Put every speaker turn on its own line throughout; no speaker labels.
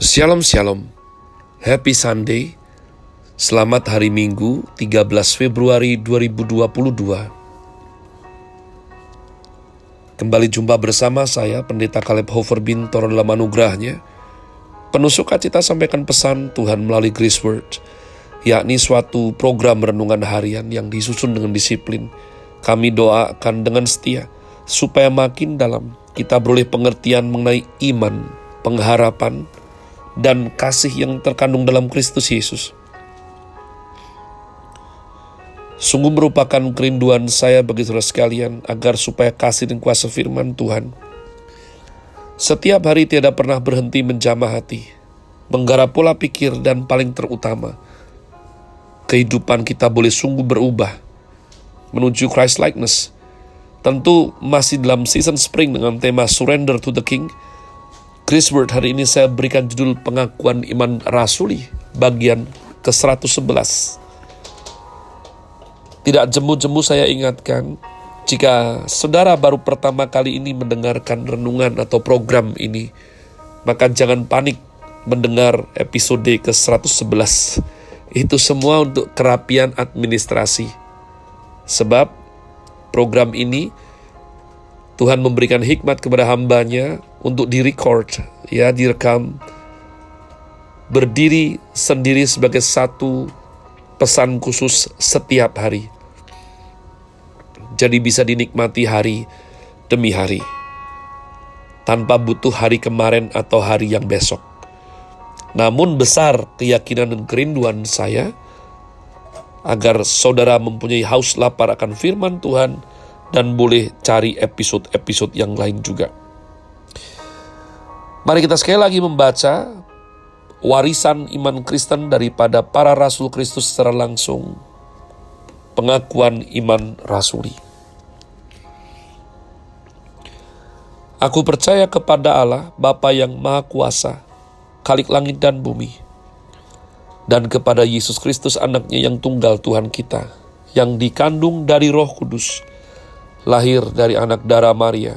Shalom Shalom. Happy Sunday. Selamat hari Minggu 13 Februari 2022 Kembali jumpa bersama saya Pendeta Caleb Hofer Bintoro dalam anugerahnya. Penuh sukacita sampaikan pesan Tuhan melalui Grace Word yakni suatu program renungan harian yang disusun dengan disiplin. Kami doakan dengan setia supaya makin dalam kita beroleh pengertian mengenai iman, pengharapan, dan kasih yang terkandung dalam Kristus Yesus. Sungguh merupakan kerinduan saya bagi saudara sekalian agar supaya kasih dan kuasa firman Tuhan setiap hari tidak pernah berhenti menjamah hati, menggarap pola pikir dan paling terutama, kehidupan kita boleh sungguh berubah menuju Christ likeness. Tentu masih dalam season spring dengan tema Surrender to the King, Chris Word hari ini saya berikan judul pengakuan iman rasuli bagian ke-111. Tidak jemu-jemu saya ingatkan, jika saudara baru pertama kali ini mendengarkan renungan atau program ini, maka jangan panik mendengar episode ke-111. Itu semua untuk kerapian administrasi. Sebab program ini Tuhan memberikan hikmat kepada hambanya untuk direcord, ya direkam, berdiri sendiri sebagai satu pesan khusus setiap hari. Jadi bisa dinikmati hari demi hari, tanpa butuh hari kemarin atau hari yang besok. Namun besar keyakinan dan kerinduan saya agar saudara mempunyai haus lapar akan firman Tuhan dan boleh cari episode-episode yang lain juga. Mari kita sekali lagi membaca warisan iman Kristen daripada para rasul Kristus secara langsung. Pengakuan iman rasuli. Aku percaya kepada Allah, Bapa yang Maha Kuasa, Kalik langit dan bumi, dan kepada Yesus Kristus anaknya yang tunggal Tuhan kita, yang dikandung dari roh kudus, lahir dari anak darah Maria,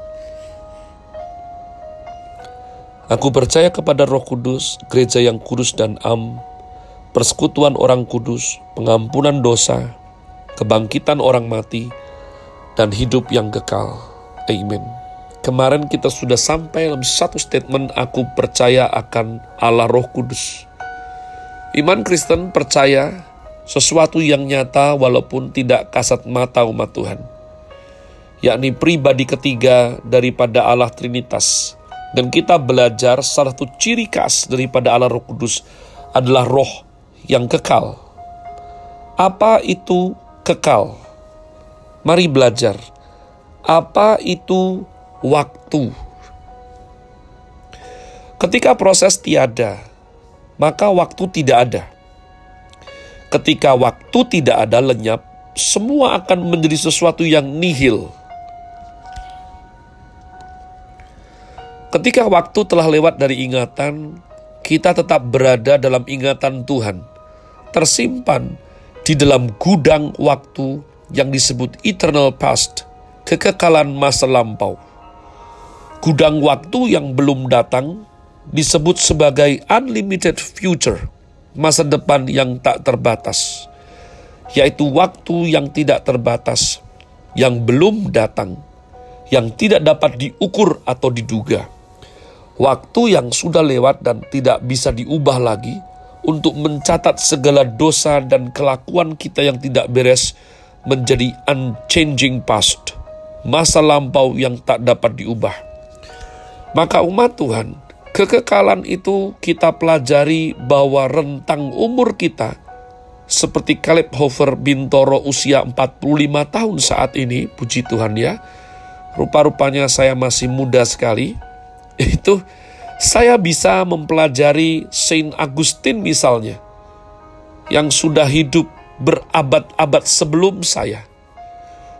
Aku percaya kepada Roh Kudus, gereja yang kudus dan am, persekutuan orang kudus, pengampunan dosa, kebangkitan orang mati, dan hidup yang kekal. Amin. Kemarin kita sudah sampai dalam satu statement, aku percaya akan Allah Roh Kudus. Iman Kristen percaya sesuatu yang nyata walaupun tidak kasat mata umat Tuhan. Yakni pribadi ketiga daripada Allah Trinitas, dan kita belajar salah satu ciri khas daripada Allah Roh Kudus adalah roh yang kekal. Apa itu kekal? Mari belajar. Apa itu waktu? Ketika proses tiada, maka waktu tidak ada. Ketika waktu tidak ada lenyap, semua akan menjadi sesuatu yang nihil Ketika waktu telah lewat dari ingatan, kita tetap berada dalam ingatan Tuhan, tersimpan di dalam gudang waktu yang disebut eternal past, kekekalan masa lampau. Gudang waktu yang belum datang disebut sebagai unlimited future, masa depan yang tak terbatas, yaitu waktu yang tidak terbatas, yang belum datang, yang tidak dapat diukur atau diduga waktu yang sudah lewat dan tidak bisa diubah lagi untuk mencatat segala dosa dan kelakuan kita yang tidak beres menjadi unchanging past, masa lampau yang tak dapat diubah. Maka umat Tuhan, kekekalan itu kita pelajari bahwa rentang umur kita seperti Caleb Hofer Bintoro usia 45 tahun saat ini, puji Tuhan ya. Rupa-rupanya saya masih muda sekali, itu Saya bisa mempelajari Saint Agustin misalnya, yang sudah hidup berabad-abad sebelum saya.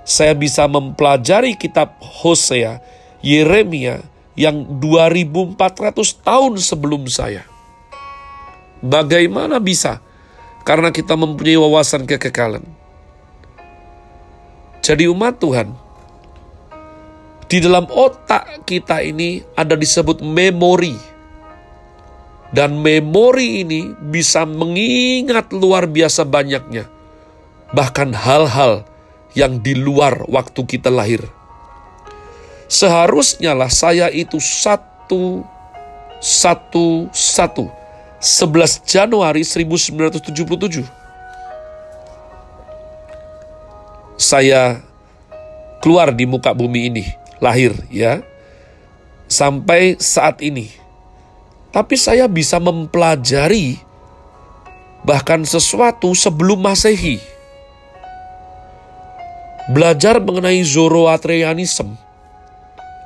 Saya bisa mempelajari kitab Hosea, Yeremia yang 2400 tahun sebelum saya. Bagaimana bisa? Karena kita mempunyai wawasan kekekalan. Jadi umat Tuhan, di dalam otak kita ini ada disebut memori. Dan memori ini bisa mengingat luar biasa banyaknya. Bahkan hal-hal yang di luar waktu kita lahir. Seharusnya lah saya itu satu, satu, satu. 11 Januari 1977. Saya keluar di muka bumi ini lahir ya sampai saat ini. Tapi saya bisa mempelajari bahkan sesuatu sebelum Masehi. Belajar mengenai Zoroastrianism,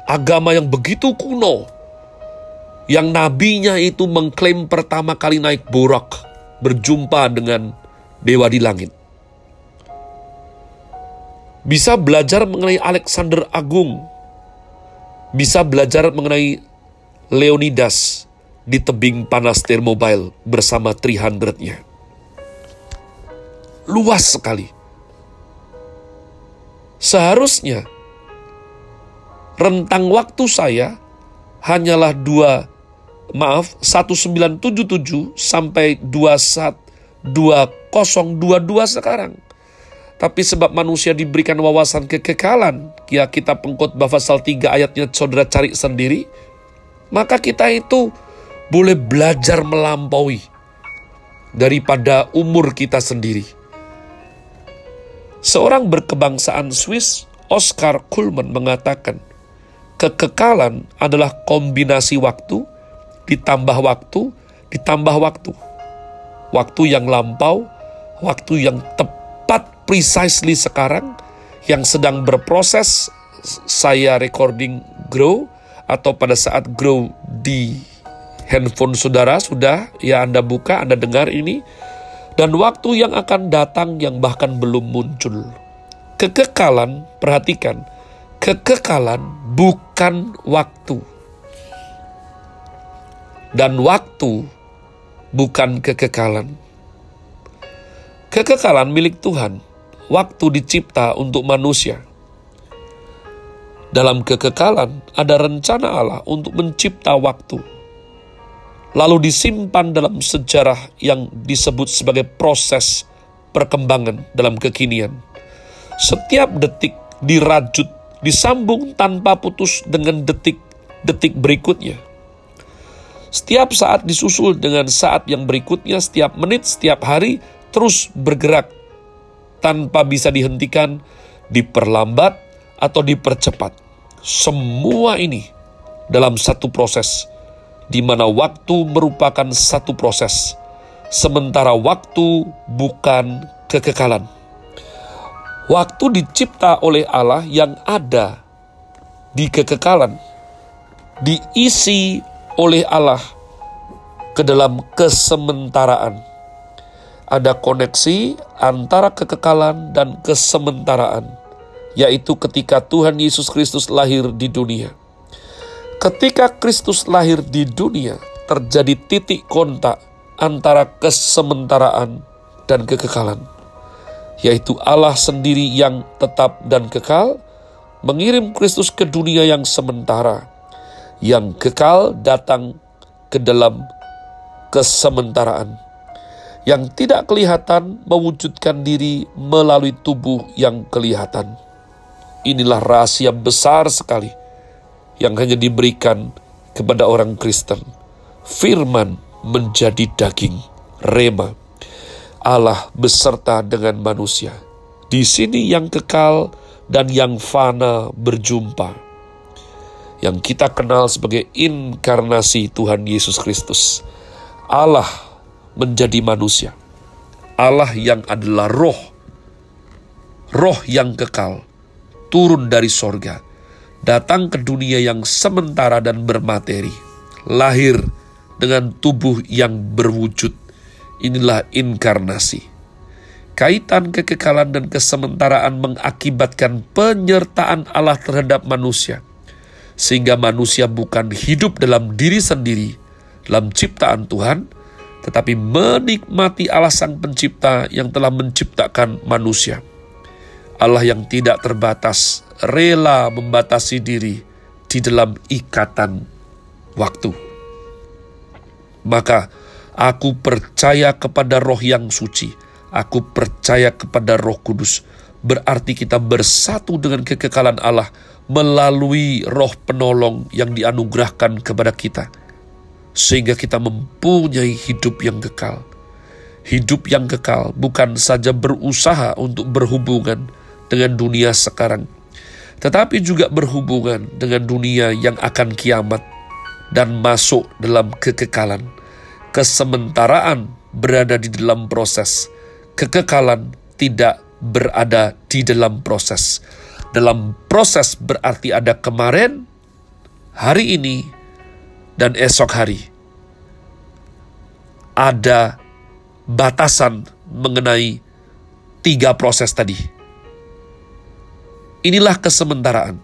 agama yang begitu kuno, yang nabinya itu mengklaim pertama kali naik borak, berjumpa dengan dewa di langit. Bisa belajar mengenai Alexander Agung, bisa belajar mengenai Leonidas di tebing panas Thermobile bersama 300-nya. Luas sekali. Seharusnya rentang waktu saya hanyalah dua maaf 1977 sampai 21 2022 sekarang. Tapi sebab manusia diberikan wawasan kekekalan, ya kita pengkhotbah pasal 3 ayatnya saudara cari sendiri, maka kita itu boleh belajar melampaui daripada umur kita sendiri. Seorang berkebangsaan Swiss, Oscar Kuhlman mengatakan, kekekalan adalah kombinasi waktu, ditambah waktu, ditambah waktu. Waktu yang lampau, waktu yang tepat precisely sekarang yang sedang berproses saya recording grow atau pada saat grow di handphone saudara sudah ya Anda buka Anda dengar ini dan waktu yang akan datang yang bahkan belum muncul. Kekekalan, perhatikan, kekekalan bukan waktu. Dan waktu bukan kekekalan. Kekekalan milik Tuhan waktu dicipta untuk manusia. Dalam kekekalan ada rencana Allah untuk mencipta waktu. Lalu disimpan dalam sejarah yang disebut sebagai proses perkembangan dalam kekinian. Setiap detik dirajut, disambung tanpa putus dengan detik-detik berikutnya. Setiap saat disusul dengan saat yang berikutnya, setiap menit, setiap hari terus bergerak tanpa bisa dihentikan, diperlambat, atau dipercepat. Semua ini dalam satu proses, di mana waktu merupakan satu proses, sementara waktu bukan kekekalan. Waktu dicipta oleh Allah yang ada di kekekalan, diisi oleh Allah ke dalam kesementaraan ada koneksi antara kekekalan dan kesementaraan, yaitu ketika Tuhan Yesus Kristus lahir di dunia. Ketika Kristus lahir di dunia, terjadi titik kontak antara kesementaraan dan kekekalan, yaitu Allah sendiri yang tetap dan kekal, mengirim Kristus ke dunia yang sementara, yang kekal datang ke dalam kesementaraan yang tidak kelihatan mewujudkan diri melalui tubuh yang kelihatan. Inilah rahasia besar sekali yang hanya diberikan kepada orang Kristen. Firman menjadi daging, rema. Allah beserta dengan manusia. Di sini yang kekal dan yang fana berjumpa. Yang kita kenal sebagai inkarnasi Tuhan Yesus Kristus. Allah menjadi manusia. Allah yang adalah roh, roh yang kekal, turun dari sorga, datang ke dunia yang sementara dan bermateri, lahir dengan tubuh yang berwujud. Inilah inkarnasi. Kaitan kekekalan dan kesementaraan mengakibatkan penyertaan Allah terhadap manusia, sehingga manusia bukan hidup dalam diri sendiri, dalam ciptaan Tuhan, tetapi menikmati Allah Sang Pencipta yang telah menciptakan manusia. Allah yang tidak terbatas, rela membatasi diri di dalam ikatan waktu. Maka aku percaya kepada roh yang suci, Aku percaya kepada Roh Kudus. Berarti kita bersatu dengan kekekalan Allah melalui Roh Penolong yang dianugerahkan kepada kita, sehingga kita mempunyai hidup yang kekal. Hidup yang kekal bukan saja berusaha untuk berhubungan dengan dunia sekarang, tetapi juga berhubungan dengan dunia yang akan kiamat dan masuk dalam kekekalan. Kesementaraan berada di dalam proses kekekalan tidak berada di dalam proses. Dalam proses berarti ada kemarin, hari ini, dan esok hari. Ada batasan mengenai tiga proses tadi. Inilah kesementaraan.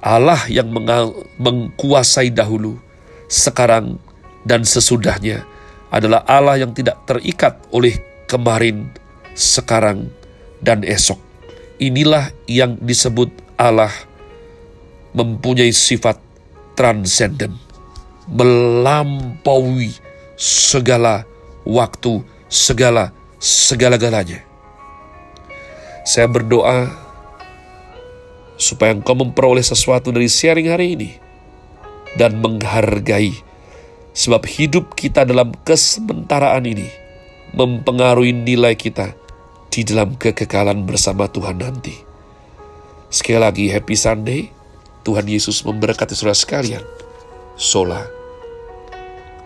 Allah yang mengkuasai dahulu, sekarang, dan sesudahnya adalah Allah yang tidak terikat oleh kemarin, sekarang, dan esok. Inilah yang disebut Allah mempunyai sifat transenden, melampaui segala waktu, segala segala-galanya. Saya berdoa supaya engkau memperoleh sesuatu dari sharing hari ini dan menghargai sebab hidup kita dalam kesementaraan ini mempengaruhi nilai kita di dalam kekekalan bersama Tuhan nanti. Sekali lagi, Happy Sunday. Tuhan Yesus memberkati saudara sekalian. Sola.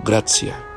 Grazie.